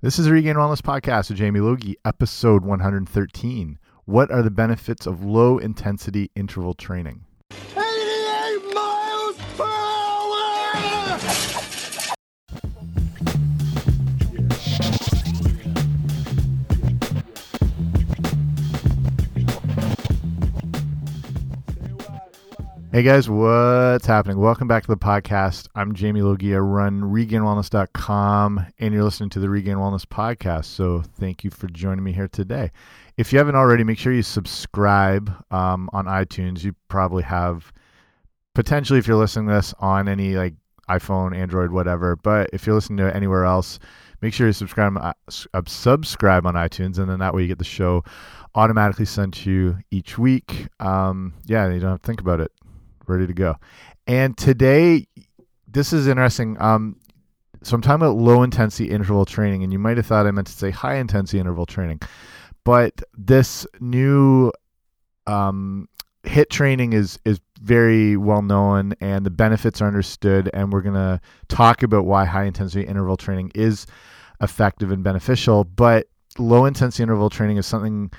This is Regained Wellness Podcast with Jamie Logie, episode 113. What are the benefits of low intensity interval training? 88 miles per hour! Hey guys, what's happening? Welcome back to the podcast. I'm Jamie Logie. I run regainedwellness.com and you're listening to the Regained Wellness Podcast. So thank you for joining me here today. If you haven't already, make sure you subscribe um, on iTunes. You probably have potentially if you're listening to this on any like iPhone, Android, whatever. But if you're listening to it anywhere else, make sure you subscribe uh, uh, subscribe on iTunes, and then that way you get the show automatically sent to you each week. Um, yeah, you don't have to think about it. Ready to go. And today, this is interesting. Um, so I'm talking about low intensity interval training, and you might have thought I meant to say high intensity interval training, but this new um, hit training is is very well known and the benefits are understood and we're going to talk about why high intensity interval training is effective and beneficial but low intensity interval training is something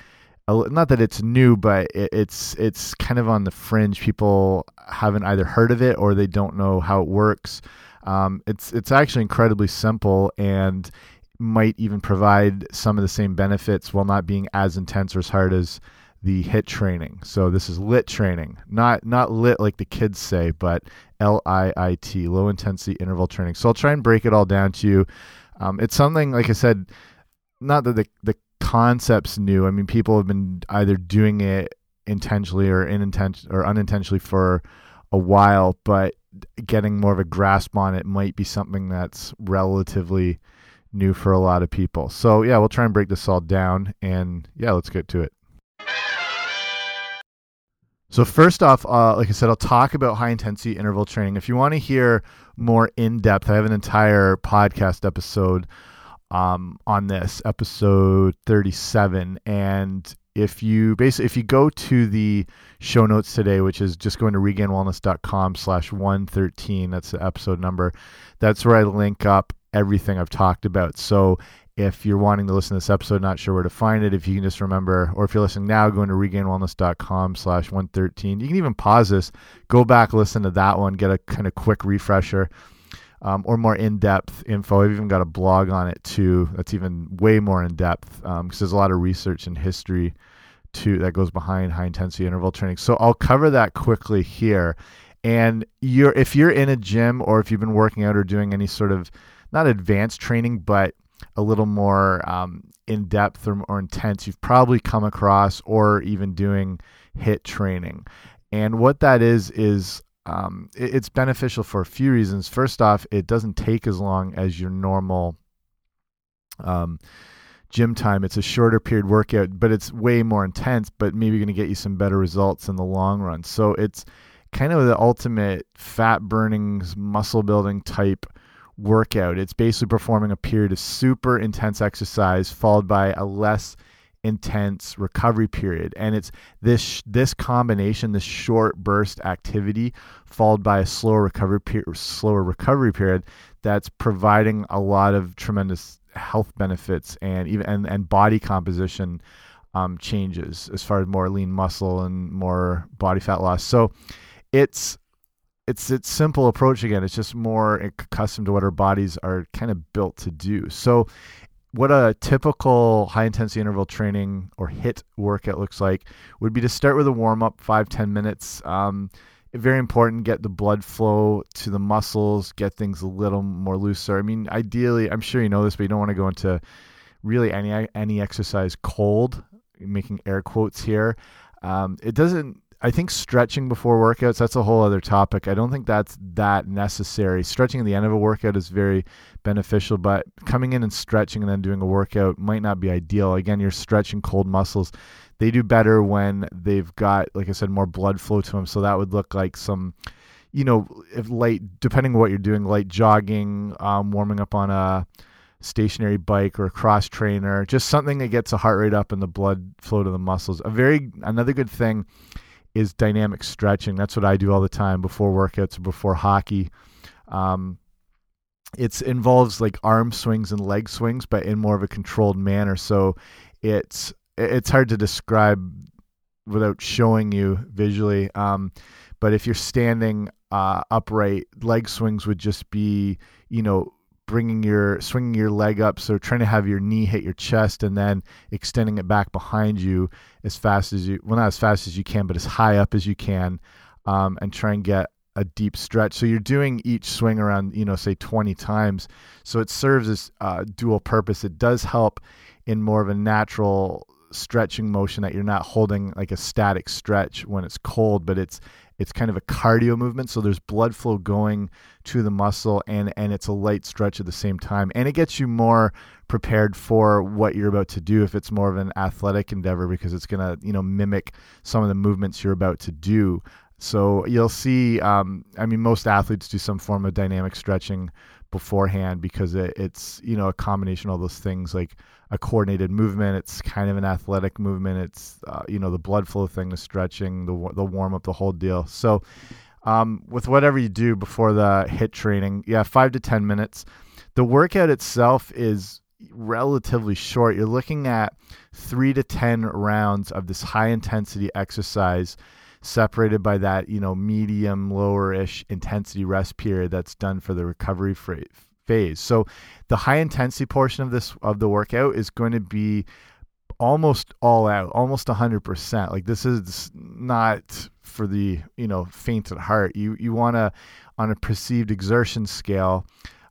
not that it's new but it's it's kind of on the fringe people haven't either heard of it or they don't know how it works um, it's it's actually incredibly simple and might even provide some of the same benefits while not being as intense or as hard as the hit training. So this is lit training, not not lit like the kids say, but L I I T, low intensity interval training. So I'll try and break it all down to you. Um, it's something like I said, not that the the concept's new. I mean, people have been either doing it intentionally or inintention or unintentionally for a while, but getting more of a grasp on it might be something that's relatively new for a lot of people. So yeah, we'll try and break this all down, and yeah, let's get to it. So first off, uh, like I said, I'll talk about high intensity interval training. If you want to hear more in depth, I have an entire podcast episode um, on this, episode 37. And if you basically if you go to the show notes today, which is just going to regainedwellness.com slash 113, that's the episode number, that's where I link up everything I've talked about. So if you're wanting to listen to this episode, not sure where to find it, if you can just remember, or if you're listening now, going to regainedwellness.com slash 113. You can even pause this, go back, listen to that one, get a kind of quick refresher um, or more in-depth info. I've even got a blog on it too. That's even way more in-depth because um, there's a lot of research and history to that goes behind high intensity interval training. So I'll cover that quickly here. And you're if you're in a gym or if you've been working out or doing any sort of not advanced training, but a little more um, in depth or more intense, you've probably come across or even doing hit training. And what that is is um, it, it's beneficial for a few reasons. First off, it doesn't take as long as your normal um, gym time. It's a shorter period workout, but it's way more intense. But maybe going to get you some better results in the long run. So it's kind of the ultimate fat burning, muscle building type workout. It's basically performing a period of super intense exercise followed by a less intense recovery period and it's this this combination this short burst activity followed by a slower recovery period slower recovery period that's providing a lot of tremendous health benefits and even and, and body composition um, changes as far as more lean muscle and more body fat loss so it's it's it's simple approach again. It's just more accustomed to what our bodies are kind of built to do. So, what a typical high intensity interval training or hit workout looks like would be to start with a warm up, five ten minutes. Um, very important. Get the blood flow to the muscles. Get things a little more looser. I mean, ideally, I'm sure you know this, but you don't want to go into really any any exercise cold. Making air quotes here. Um, it doesn't I think stretching before workouts, that's a whole other topic. I don't think that's that necessary. Stretching at the end of a workout is very beneficial, but coming in and stretching and then doing a workout might not be ideal. Again, you're stretching cold muscles. They do better when they've got, like I said, more blood flow to them. So that would look like some, you know, if light, depending on what you're doing, light jogging, um, warming up on a stationary bike or a cross trainer, just something that gets the heart rate up and the blood flow to the muscles. A very, another good thing is dynamic stretching. That's what I do all the time before workouts, or before hockey. Um, it involves like arm swings and leg swings, but in more of a controlled manner. So it's it's hard to describe without showing you visually. Um, but if you're standing uh, upright, leg swings would just be you know bringing your swinging your leg up so trying to have your knee hit your chest and then extending it back behind you as fast as you well not as fast as you can but as high up as you can um, and try and get a deep stretch. So you're doing each swing around you know say 20 times. So it serves as uh, dual purpose. It does help in more of a natural stretching motion that you're not holding like a static stretch when it's cold but it's it's kind of a cardio movement so there's blood flow going to the muscle and and it's a light stretch at the same time. And it gets you more prepared for what you're about to do if it's more of an athletic endeavor because it's going to you know mimic some of the movements you're about to do. So you'll see um, i mean most athletes do some form of dynamic stretching beforehand because it, it's you know a combination of all those things like a coordinated movement. It's kind of an athletic movement. It's uh, you know the blood flow thing, the stretching, the the warm up, the whole deal. So um, with whatever you do before the hit training, yeah, five to ten minutes. The workout itself is relatively short. You're looking at three to ten rounds of this high intensity exercise separated by that you know medium lower ish intensity rest period that's done for the recovery phase. So the high intensity portion of this of the workout is going to be almost all out almost 100% like this is not for the you know faint at heart. You you want to on a perceived exertion scale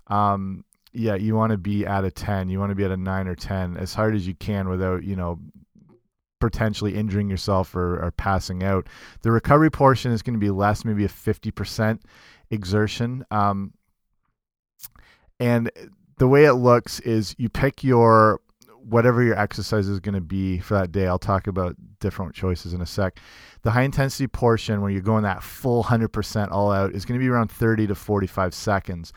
um yeah you want to be at a 10 you want to be at a 9 or 10 as hard as you can without you know potentially injuring yourself or, or passing out. The recovery portion is going to be less, maybe a 50% exertion. Um, and the way it looks is you pick your whatever your exercise is going to be for that day. I'll talk about different choices in a sec. The high intensity portion, where you're going that full 100% all out, is going to be around 30 to 45 seconds.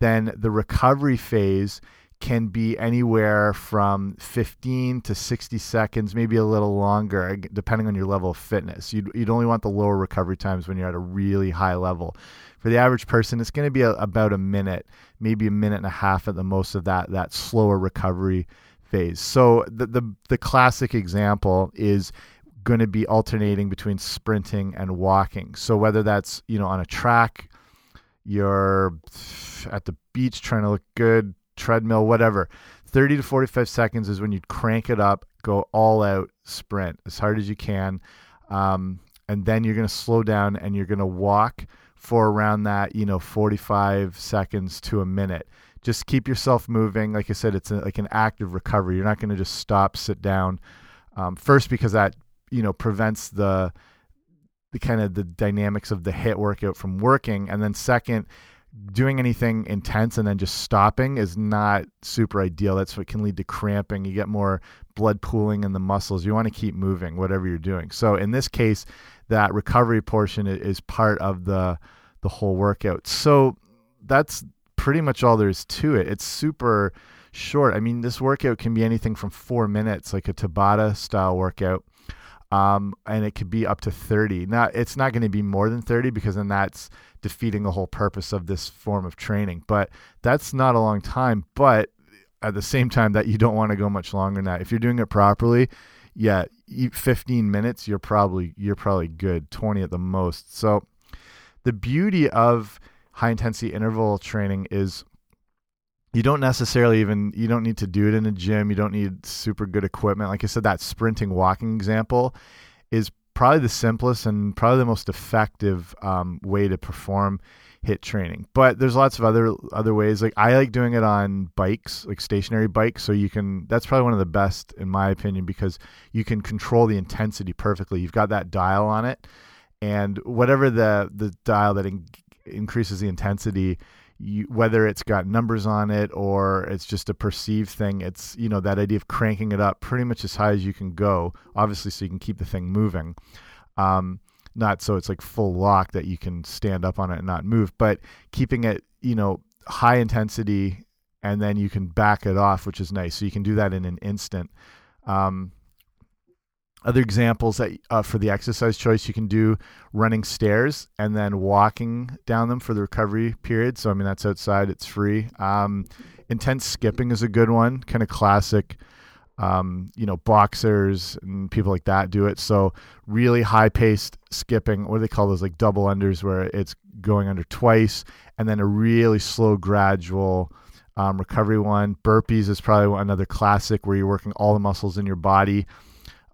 Then the recovery phase can be anywhere from 15 to 60 seconds, maybe a little longer, depending on your level of fitness. You'd, you'd only want the lower recovery times when you're at a really high level. For the average person, it's going to be a, about a minute, maybe a minute and a half at the most of that that slower recovery phase. So the the, the classic example is going to be alternating between sprinting and walking. So whether that's you know on a track, you're at the beach trying to look good, treadmill, whatever. 30 to 45 seconds is when you crank it up, go all out, sprint as hard as you can. Um, and then you're going to slow down and you're going to walk for around that, you know, 45 seconds to a minute. Just keep yourself moving. Like I said, it's a, like an active recovery. You're not going to just stop, sit down. Um, first, because that, you know, prevents the, the kind of the dynamics of the hit workout from working. And then second, doing anything intense and then just stopping is not super ideal. That's what can lead to cramping. You get more blood pooling in the muscles. You want to keep moving, whatever you're doing. So in this case, that recovery portion is part of the the whole workout. So that's pretty much all there is to it. It's super short. I mean, this workout can be anything from four minutes, like a Tabata style workout, um, and it could be up to 30. Now, it's not going to be more than 30 because then that's defeating the whole purpose of this form of training. But that's not a long time. But at the same time, that you don't want to go much longer than that. If you're doing it properly, yeah, 15 minutes, you're probably you're probably good. 20 at the most. So the beauty of high intensity interval training is you don't necessarily even you don't need to do it in a gym. You don't need super good equipment. Like i said that sprinting walking example is probably the simplest and probably the most effective um, way to perform hit training. But there's lots of other other ways. Like i like doing it on bikes like stationary bikes. So you can that's probably one of the best in my opinion because you can control the intensity perfectly. You've got that dial on it. And whatever the the dial that in, increases the intensity you, whether it's got numbers on it or it's just a perceived thing, it's you know that idea of cranking it up pretty much as high as you can go, obviously, so you can keep the thing moving. Um, not so it's like full lock that you can stand up on it and not move, but keeping it you know high intensity and then you can back it off, which is nice. So you can do that in an instant. Um, other examples that uh, for the exercise choice you can do running stairs and then walking down them for the recovery period. So i mean that's outside it's free. Um, intense skipping is a good one kind of classic um, you know boxers and people like that do it. So really high paced skipping what do they call those like double unders where it's going under twice and then a really slow gradual um, recovery one? Burpees is probably another classic where you're working all the muscles in your body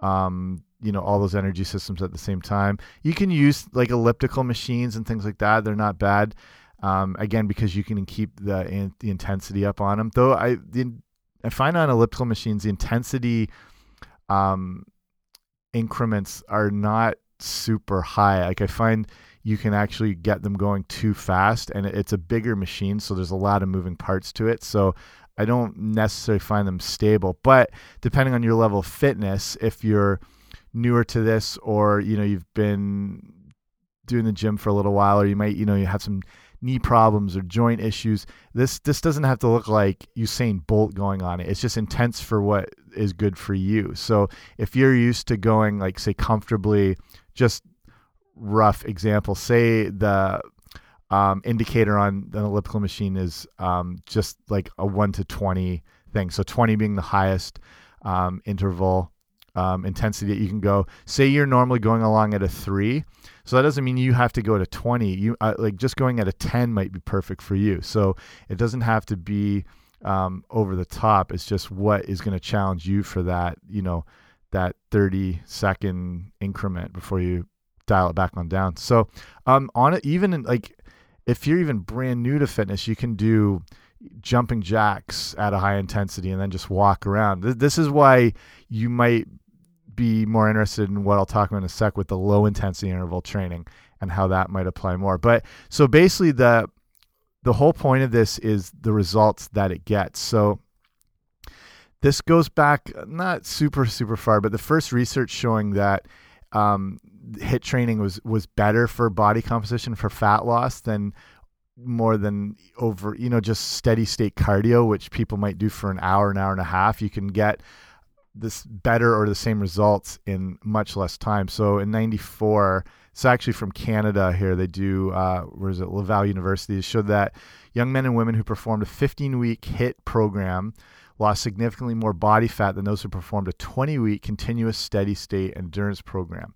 um, you know all those energy systems at the same time. You can use like elliptical machines and things like that. They're not bad. Um, again, because you can keep the in, the intensity up on them. Though I the, I find on elliptical machines the intensity um, increments are not super high. Like I find you can actually get them going too fast, and it's a bigger machine, so there's a lot of moving parts to it. So I don't necessarily find them stable, but depending on your level of fitness, if you're newer to this or you know you've been doing the gym for a little while or you might you know you have some knee problems or joint issues this this doesn't have to look like Usain Bolt going on it. It's just intense for what is good for you. So if you're used to going like say comfortably just rough example say the um, indicator on an elliptical machine is um, just like a 1 to 20 thing. So 20 being the highest um, interval um, intensity that you can go. Say you're normally going along at a 3. So that doesn't mean you have to go to 20. You uh, like just going at a 10 might be perfect for you. So it doesn't have to be um, over the top. It's just what is going to challenge you for that, you know, that 30 second increment before you dial it back on down. So um on it even in like if you're even brand new to fitness, you can do jumping jacks at a high intensity and then just walk around. This is why you might be more interested in what I'll talk about in a sec with the low intensity interval training and how that might apply more. But so basically the the whole point of this is the results that it gets. So this goes back not super super far, but the first research showing that um, HIIT training was was better for body composition for fat loss than more than over you know just steady state cardio which people might do for an hour an hour and a half. You can get this better or the same results in much less time. So in 94 it's actually from canada here. They do uh where is it? Laval university. Showed that young men and women who performed a 15 week hit program lost significantly more body fat than those who performed a 20 week continuous steady state endurance program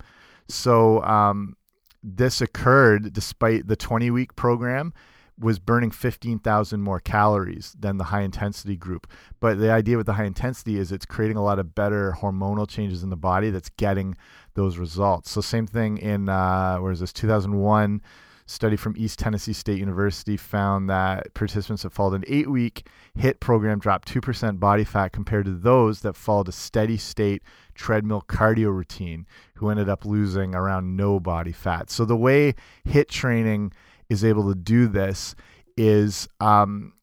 so um, this occurred despite the 20 week program was burning 15,000 more calories than the high intensity group. But the idea with the high intensity is it's creating a lot of better hormonal changes in the body that's getting those results. So same thing in uh, where is this 2001 study from East Tennessee State University found that participants that followed an eight week HIIT program dropped 2% body fat compared to those that followed a steady state treadmill cardio routine, who ended up losing around no body fat. So the way HIIT training is able to do this is um,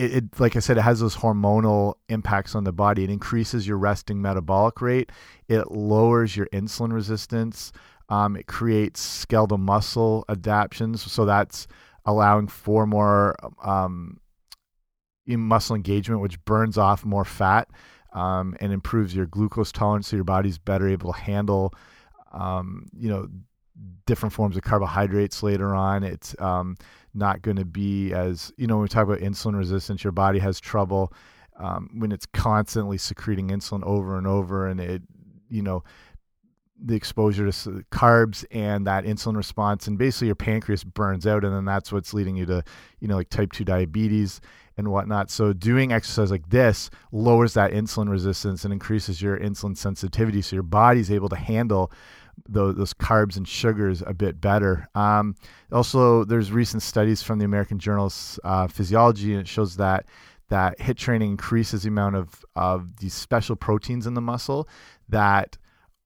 it, it, like I said, it has those hormonal impacts on the body. It increases your resting metabolic rate. It lowers your insulin resistance. Um, it creates skeletal muscle adaptations, so that's allowing for more um, muscle engagement, which burns off more fat um, and improves your glucose tolerance, so your body's better able to handle, um, you know, different forms of carbohydrates later on. It's um, not going to be as you know when we talk about insulin resistance, your body has trouble um, when it's constantly secreting insulin over and over, and it you know the exposure to carbs and that insulin response and basically your pancreas burns out and then that's what's leading you to you know like type 2 diabetes and whatnot. So doing exercise like this lowers that insulin resistance and increases your insulin sensitivity so your body's able to handle those, those carbs and sugars a bit better. Um, also there's recent studies from the american journal of uh, physiology and it shows that that HIIT training increases the amount of, of these special proteins in the muscle that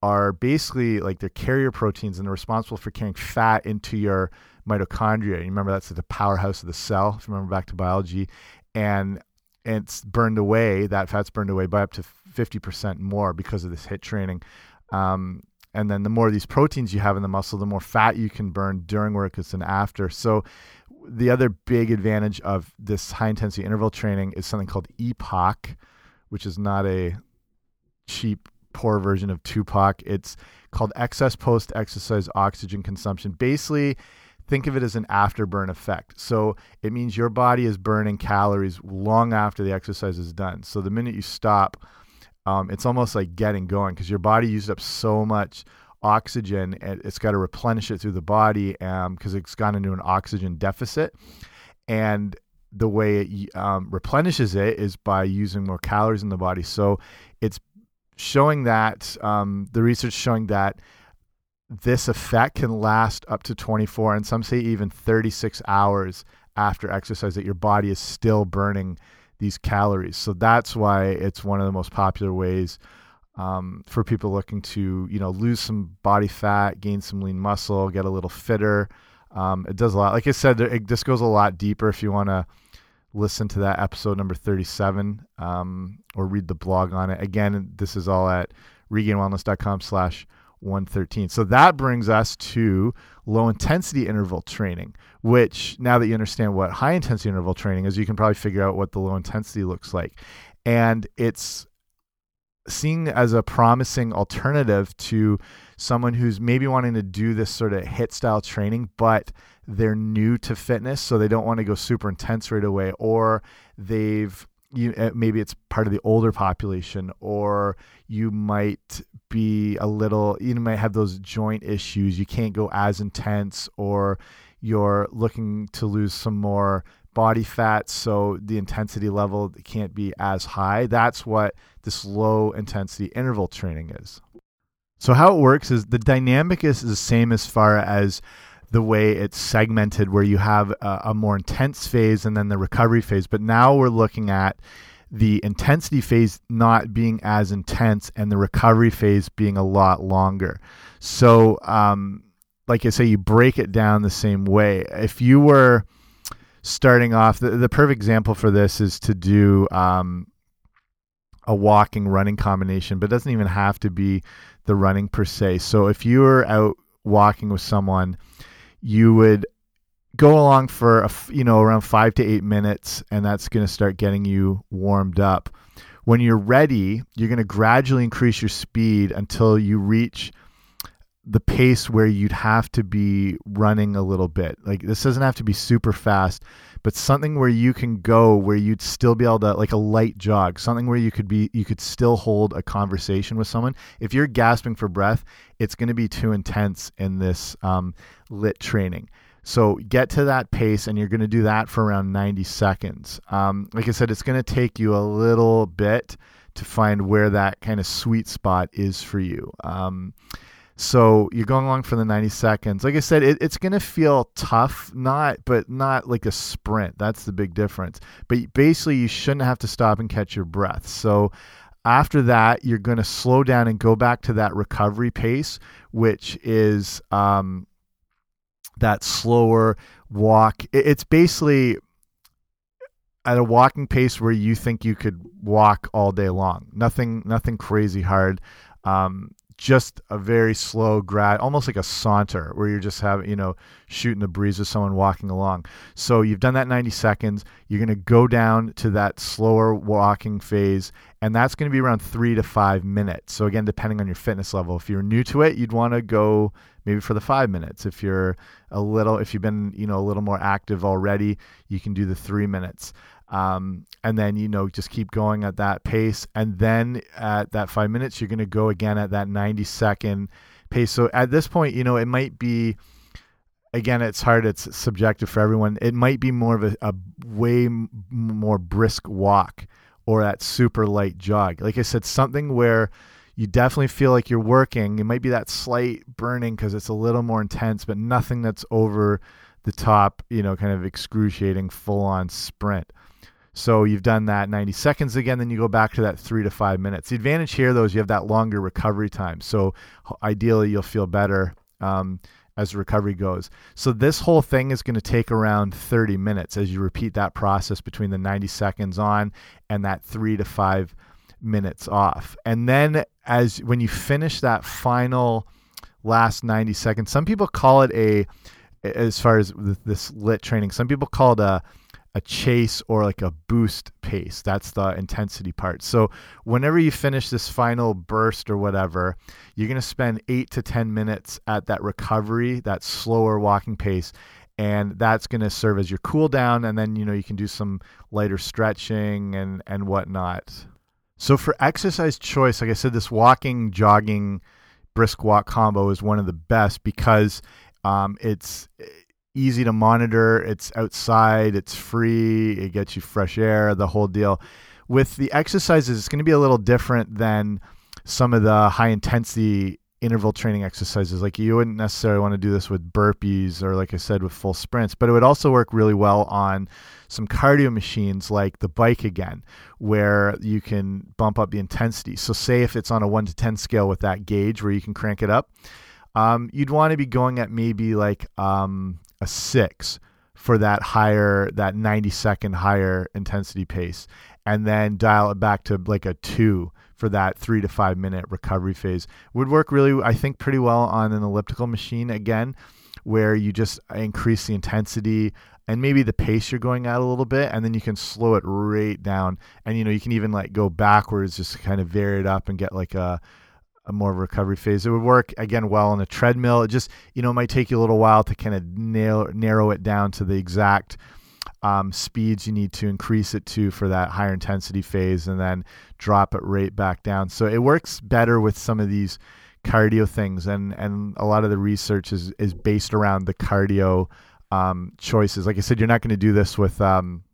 are basically like they're carrier proteins and they're responsible for carrying fat into your mitochondria. You remember that's the powerhouse of the cell, if you remember back to biology. And, it's burned away, that fat's burned away by up to 50% more because of this HIIT training. Um, and then the more of these proteins you have in the muscle, the more fat you can burn during workouts and after. So the other big advantage of this high intensity interval training is something called EPOC, which is not a cheap poor version of Tupac. It's called excess post exercise oxygen consumption. Basically, think of it as an afterburn effect. So it means your body is burning calories long after the exercise is done. So the minute you stop, um, it's almost like getting going because your body used up so much oxygen and it's got to replenish it through the body because um, it's gone into an oxygen deficit. And the way it um, replenishes it is by using more calories in the body. So it's showing that um, the research showing that this effect can last up to 24 and some say even 36 hours after exercise that your body is still burning these calories. So that's why it's one of the most popular ways um, for people looking to you know lose some body fat, gain some lean muscle, get a little fitter. Um, it does a lot. Like I said, it, this goes a lot deeper if you want to listen to that episode number 37 um, or read the blog on it. Again, this is all at regainedwellness.com slash 113. So that brings us to low intensity interval training, which now that you understand what high intensity interval training is, you can probably figure out what the low intensity looks like. And it's seen as a promising alternative to someone who's maybe wanting to do this sort of hit style training, but they're new to fitness, so they don't want to go super intense right away, or they've you uh, maybe it's part of the older population, or you might be a little you might have those joint issues. You can't go as intense, or you're looking to lose some more body fat, so the intensity level can't be as high. That's what this low intensity interval training is. So how it works is the dynamic is the same as far as the way it's segmented, where you have a, a more intense phase and then the recovery phase. But now we're looking at the intensity phase not being as intense and the recovery phase being a lot longer. So, um, like I say, you break it down the same way. If you were starting off, the, the perfect example for this is to do um, a walking running combination, but it doesn't even have to be the running per se. So if you were out walking with someone, you would go along for a, you know around five to eight minutes, and that's going to start getting you warmed up. When you're ready, you're going to gradually increase your speed until you reach the pace where you'd have to be running a little bit. Like this doesn't have to be super fast, but something where you can go where you'd still be able to like a light jog, something where you could be you could still hold a conversation with someone. If you're gasping for breath, it's going to be too intense in this um, lit training. So get to that pace, and you're going to do that for around 90 seconds. Um, like I said, it's going to take you a little bit to find where that kind of sweet spot is for you. Um, so you're going along for the 90 seconds. Like I said, it, it's going to feel tough, not but not like a sprint. That's the big difference. But basically, you shouldn't have to stop and catch your breath. So after that, you're going to slow down and go back to that recovery pace, which is um, that slower walk. It, it's basically at a walking pace where you think you could walk all day long. Nothing, nothing crazy hard. Um, just a very slow grad, almost like a saunter, where you're just having, you know, shooting the breeze with someone walking along. So you've done that 90 seconds. You're going to go down to that slower walking phase, and that's going to be around three to five minutes. So again, depending on your fitness level, if you're new to it, you'd want to go maybe for the five minutes. If you're a little, if you've been, you know, a little more active already, you can do the three minutes. Um, and then you know just keep going at that pace. And then at that five minutes you're going to go again at that 90 second pace. So at this point you know it might be again it's hard it's subjective for everyone. It might be more of a, a way more brisk walk or that super light jog. Like i said something where you definitely feel like you're working. It might be that slight burning because it's a little more intense but nothing that's over the top you know kind of excruciating full on sprint so you've done that 90 seconds again, then you go back to that three to five minutes. The advantage here, though, is you have that longer recovery time. So ideally, you'll feel better um, as recovery goes. So this whole thing is going to take around 30 minutes as you repeat that process between the 90 seconds on and that three to five minutes off. And then as when you finish that final last 90 seconds, some people call it a, as far as this lit training, some people call it a a chase or like a boost pace. That's the intensity part. So whenever you finish this final burst or whatever, you're going to spend eight to 10 minutes at that recovery, that slower walking pace. And that's going to serve as your cool down. And then, you know, you can do some lighter stretching and, and whatnot. So for exercise choice, like I said, this walking, jogging, brisk walk combo is one of the best because um, it's easy to monitor. It's outside, it's free, it gets you fresh air, the whole deal. With the exercises, it's going to be a little different than some of the high intensity interval training exercises. Like you wouldn't necessarily want to do this with burpees or, like I said, with full sprints, but it would also work really well on some cardio machines like the bike again, where you can bump up the intensity. So, say if it's on a 1 to 10 scale with that gauge where you can crank it up, um, you'd want to be going at maybe like um, a six for that higher, that 90 second higher intensity pace, and then dial it back to like a two for that three to five minute recovery phase. Would work really, I think, pretty well on an elliptical machine again, where you just increase the intensity and maybe the pace you're going at a little bit and then you can slow it right down and you know you can even like go backwards just kind of vary it up and get like a a more recovery phase. It would work again well on a treadmill. It just you know might take you a little while to kind of nail narrow it down to the exact um, speeds you need to increase it to for that higher intensity phase, and then drop it right back down. So it works better with some of these cardio things, and and a lot of the research is is based around the cardio um, choices. Like I said, you're not going to do this with um,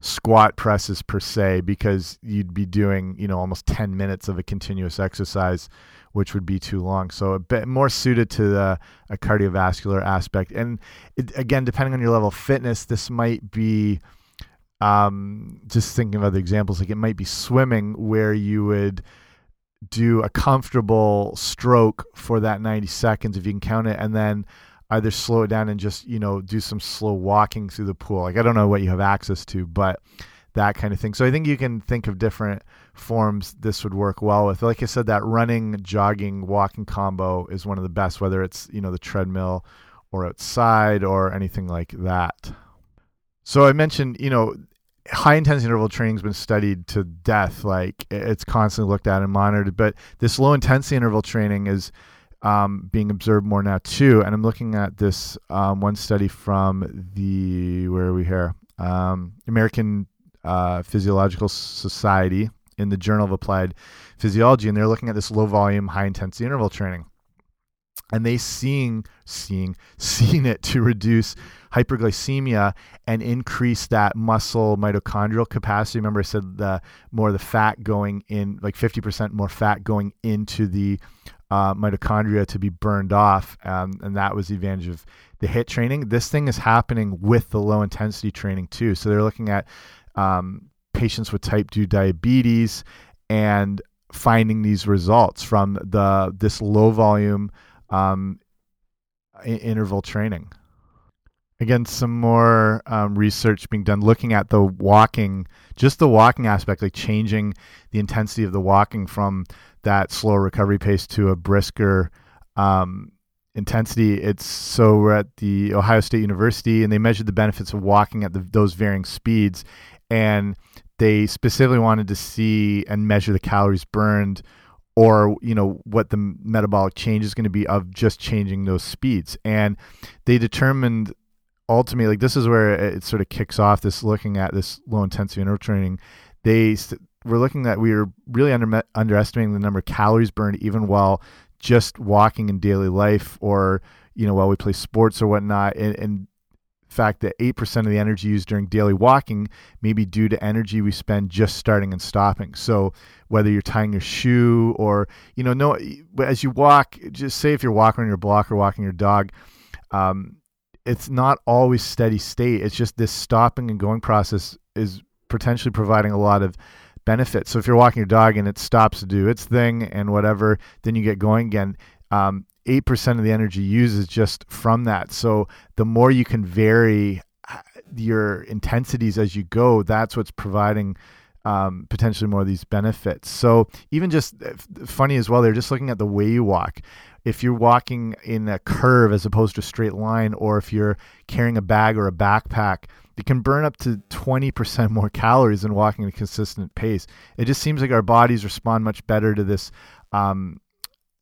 squat presses per se because you'd be doing you know almost 10 minutes of a continuous exercise which would be too long. So a bit more suited to the a cardiovascular aspect. And it, again depending on your level of fitness this might be um, just thinking of other examples like it might be swimming where you would do a comfortable stroke for that 90 seconds if you can count it and then either slow it down and just you know do some slow walking through the pool. Like i don't know what you have access to but that kind of thing. So i think you can think of different forms this would work well with. Like i said that running jogging walking combo is one of the best whether it's you know the treadmill or outside or anything like that. So i mentioned you know high intensity interval training has been studied to death. Like it's constantly looked at and monitored but this low intensity interval training is um, being observed more now too. And I'm looking at this um, one study from the where are we here? Um, American uh, Physiological Society in the Journal of Applied Physiology, and they're looking at this low volume, high intensity interval training. And they seeing seeing seeing it to reduce hyperglycemia and increase that muscle mitochondrial capacity. Remember, I said the more the fat going in, like 50% more fat going into the uh, mitochondria to be burned off. Um, and that was the advantage of the HIIT training. This thing is happening with the low intensity training too. So they're looking at um, patients with type 2 diabetes and finding these results from the this low volume um, interval training. Again, some more um, research being done looking at the walking, just the walking aspect, like changing the intensity of the walking from that slower recovery pace to a brisker um, intensity. It's so we're at the Ohio State University, and they measured the benefits of walking at the, those varying speeds, and they specifically wanted to see and measure the calories burned or you know what the metabolic change is going to be of just changing those speeds. And they determined ultimately like this is where it sort of kicks off this looking at this low intensity interval training. They we're looking at we are really under, underestimating the number of calories burned even while just walking in daily life or you know while we play sports or whatnot. And, and fact that 8% of the energy used during daily walking may be due to energy we spend just starting and stopping. So whether you're tying your shoe or you know no as you walk just say if you're walking on your block or walking your dog um, it's not always steady state. It's just this stopping and going process is potentially providing a lot of benefit. So if you're walking your dog and it stops to do its thing and whatever, then you get going again. Um, 8% of the energy used is just from that. So the more you can vary uh, your intensities as you go, that's what's providing um, potentially more of these benefits. So even just uh, funny as well, they're just looking at the way you walk. If you're walking in a curve as opposed to a straight line, or if you're carrying a bag or a backpack, it can burn up to 20% more calories than walking at a consistent pace. It just seems like our bodies respond much better to this um,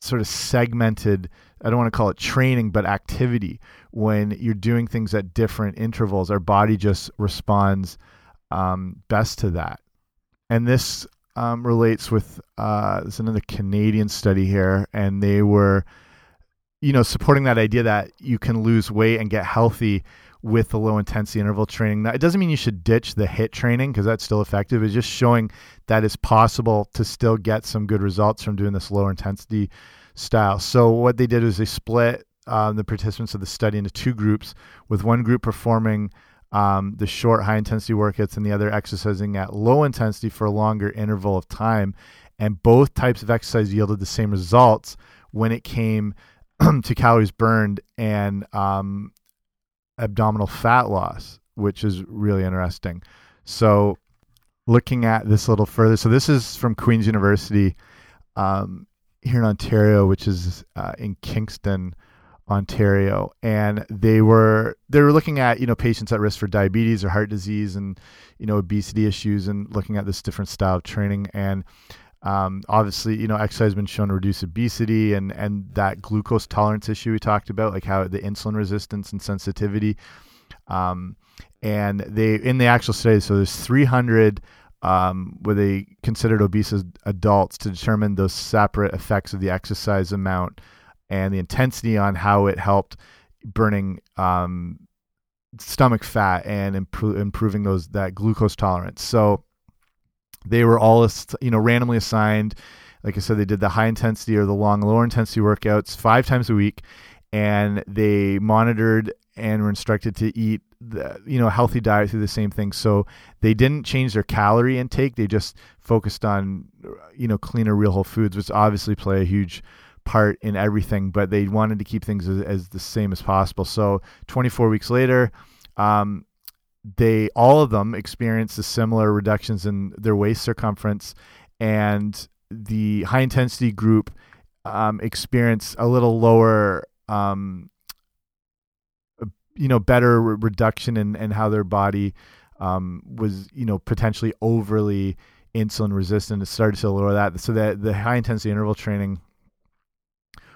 sort of segmented, I don't want to call it training, but activity. When you're doing things at different intervals, our body just responds um, best to that. And this um, relates with uh, another Canadian study here, and they were, you know, supporting that idea that you can lose weight and get healthy with the low intensity interval training. Now, it doesn't mean you should ditch the HIIT training because that's still effective. It's just showing that it's possible to still get some good results from doing this lower intensity style. So what they did is they split um, the participants of the study into two groups, with one group performing um, the short high intensity workouts and the other exercising at low intensity for a longer interval of time. And both types of exercise yielded the same results when it came to calories burned and um, abdominal fat loss, which is really interesting. So, looking at this a little further, so this is from Queen's University um, here in Ontario, which is uh, in Kingston, Ontario, and they were they were looking at you know patients at risk for diabetes or heart disease and you know obesity issues, and looking at this different style of training and. Um, obviously, you know, exercise has been shown to reduce obesity and and that glucose tolerance issue we talked about, like how the insulin resistance and sensitivity. Um, and they in the actual study, so there's 300 um, where they considered obese adults to determine those separate effects of the exercise amount and the intensity on how it helped burning um, stomach fat and improving those that glucose tolerance. So they were all you know randomly assigned. Like i said they did the high intensity or the long lower intensity workouts five times a week and they monitored and were instructed to eat the you know healthy diet through the same thing. So they didn't change their calorie intake. They just focused on you know cleaner real whole foods which obviously play a huge part in everything but they wanted to keep things as, as the same as possible so 24 weeks later um, they all of them experienced the similar reductions in their waist circumference, and the high intensity group um, experienced a little lower, um, you know, better re reduction in, in how their body um, was, you know, potentially overly insulin resistant. It started to lower that, so that the high intensity interval training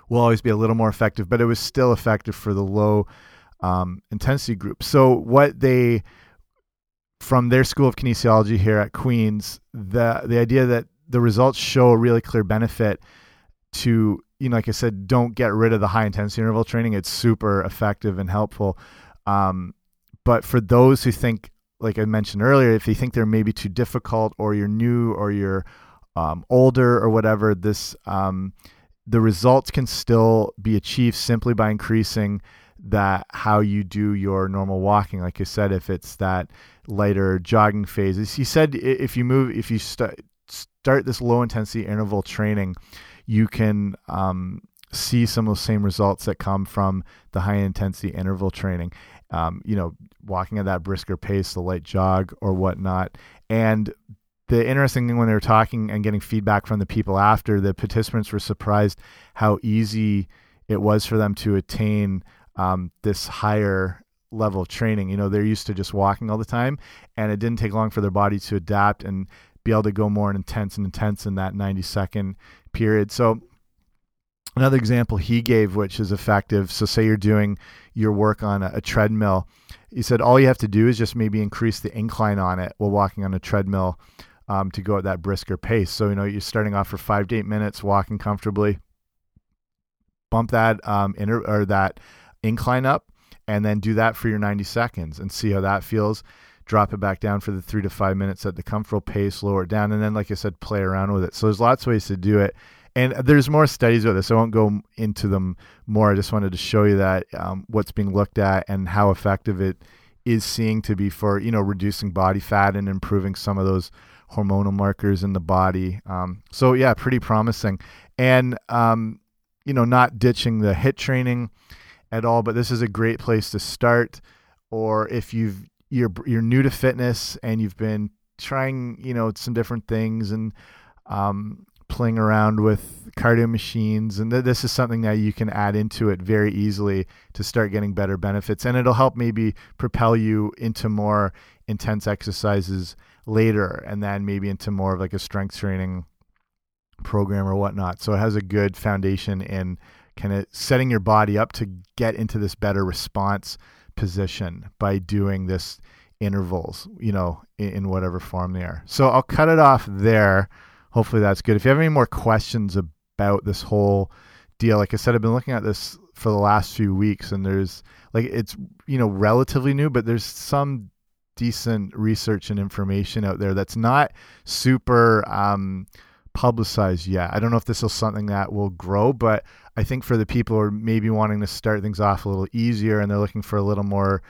will always be a little more effective, but it was still effective for the low um, intensity group. So what they from their school of kinesiology here at Queens, the the idea that the results show a really clear benefit to you know, like I said, don't get rid of the high intensity interval training. It's super effective and helpful. Um, but for those who think, like I mentioned earlier, if you think they're maybe too difficult, or you're new, or you're um, older, or whatever, this um, the results can still be achieved simply by increasing that how you do your normal walking. Like I said, if it's that lighter jogging phases, he said if you move, if you start start this low intensity interval training, you can um, see some of the same results that come from the high intensity interval training. Um, you know, walking at that brisker pace, the light jog or whatnot. And the interesting thing when they were talking and getting feedback from the people after, the participants were surprised how easy it was for them to attain um, this higher level of training. You know, they're used to just walking all the time, and it didn't take long for their body to adapt and be able to go more intense and intense in that 90 second period. So, another example he gave, which is effective. So, say you're doing your work on a, a treadmill. He said all you have to do is just maybe increase the incline on it while walking on a treadmill um, to go at that brisker pace. So, you know, you're starting off for five to eight minutes walking comfortably. Bump that um, inter or that incline up and then do that for your 90 seconds and see how that feels. Drop it back down for the three to five minutes at the comfortable pace, lower it down, and then, like I said, play around with it. So there's lots of ways to do it. And there's more studies with this. I won't go into them more. I just wanted to show you that um, what's being looked at and how effective it is seeing to be for you know reducing body fat and improving some of those hormonal markers in the body. Um, so yeah, pretty promising. And um, you know, not ditching the hit training at all, but this is a great place to start. Or if you've you're you're new to fitness and you've been trying, you know, some different things and um, playing around with cardio machines, and th- this is something that you can add into it very easily to start getting better benefits, and it'll help maybe propel you into more intense exercises later, and then maybe into more of like a strength training program or whatnot. So it has a good foundation in kind of setting your body up to get into this better response position by doing this intervals, you know, in, in, whatever form they are. So I'll cut it off there. Hopefully that's good. If you have any more questions about this whole deal, like I said, I've been looking at this for the last few weeks and there's like it's you know relatively new, but there's some decent research and information out there that's not super um, publicized yet. I don't know if this is something that will grow, but I think for the people who are maybe wanting to start things off a little easier and they're looking for a little more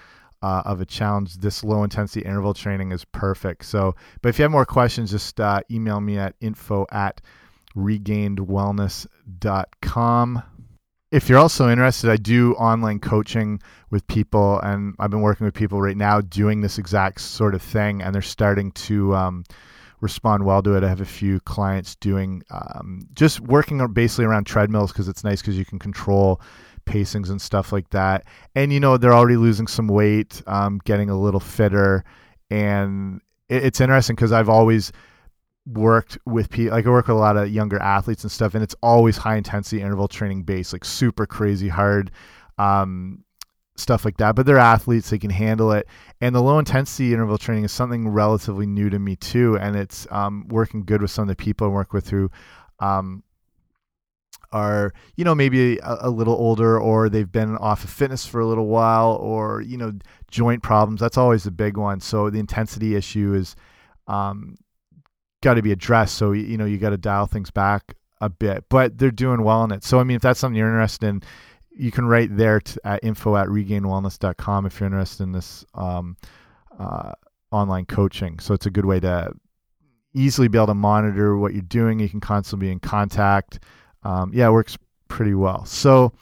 uh, of a challenge, this low intensity interval training is perfect. So, but if you have more questions, just uh, email me at info at regainedwellness.com. If you're also interested, I do online coaching with people, and I've been working with people right now doing this exact sort of thing, and they're starting to um, respond well to it. I have a few clients doing um, just working basically around treadmills because it's nice because you can control pacings and stuff like that. And you know they're already losing some weight, um, getting a little fitter, and it, it's interesting because I've always worked with people like I work with a lot of younger athletes and stuff, and it's always high intensity interval training based, like super crazy hard. Um, stuff like that but they're athletes they can handle it and the low intensity interval training is something relatively new to me too and it's um, working good with some of the people i work with who um, are you know maybe a, a, little older or they've been off of fitness for a little while or you know joint problems that's always a big one so the intensity issue is um, got to be addressed. So you know you got to dial things back a bit but they're doing well in it. So i mean if that's something you're interested in you can write there to, at info at regainedwellness.com if you're interested in this um, uh, online coaching. So it's a good way to easily be able to monitor what you're doing. You can constantly be in contact. Um, yeah, it works pretty well. So,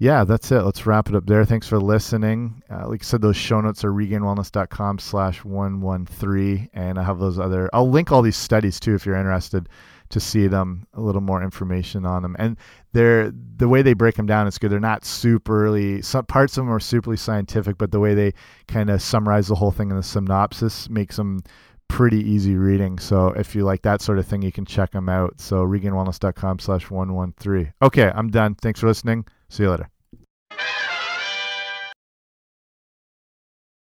yeah, that's it. Let's wrap it up there. Thanks for listening. Uh, like I said, those show notes are regainedwellness.com slash 113. And I have those other, I'll link all these studies too if you're interested to see them, a little more information on them. And they're, the way they break them down is good. They're not superly, some parts of them are superly scientific, but the way they kind of summarize the whole thing in the synopsis makes them pretty easy reading. So if you like that sort of thing, you can check them out. So regainedwellness.com slash 113. Okay, I'm done. Thanks for listening. See you later.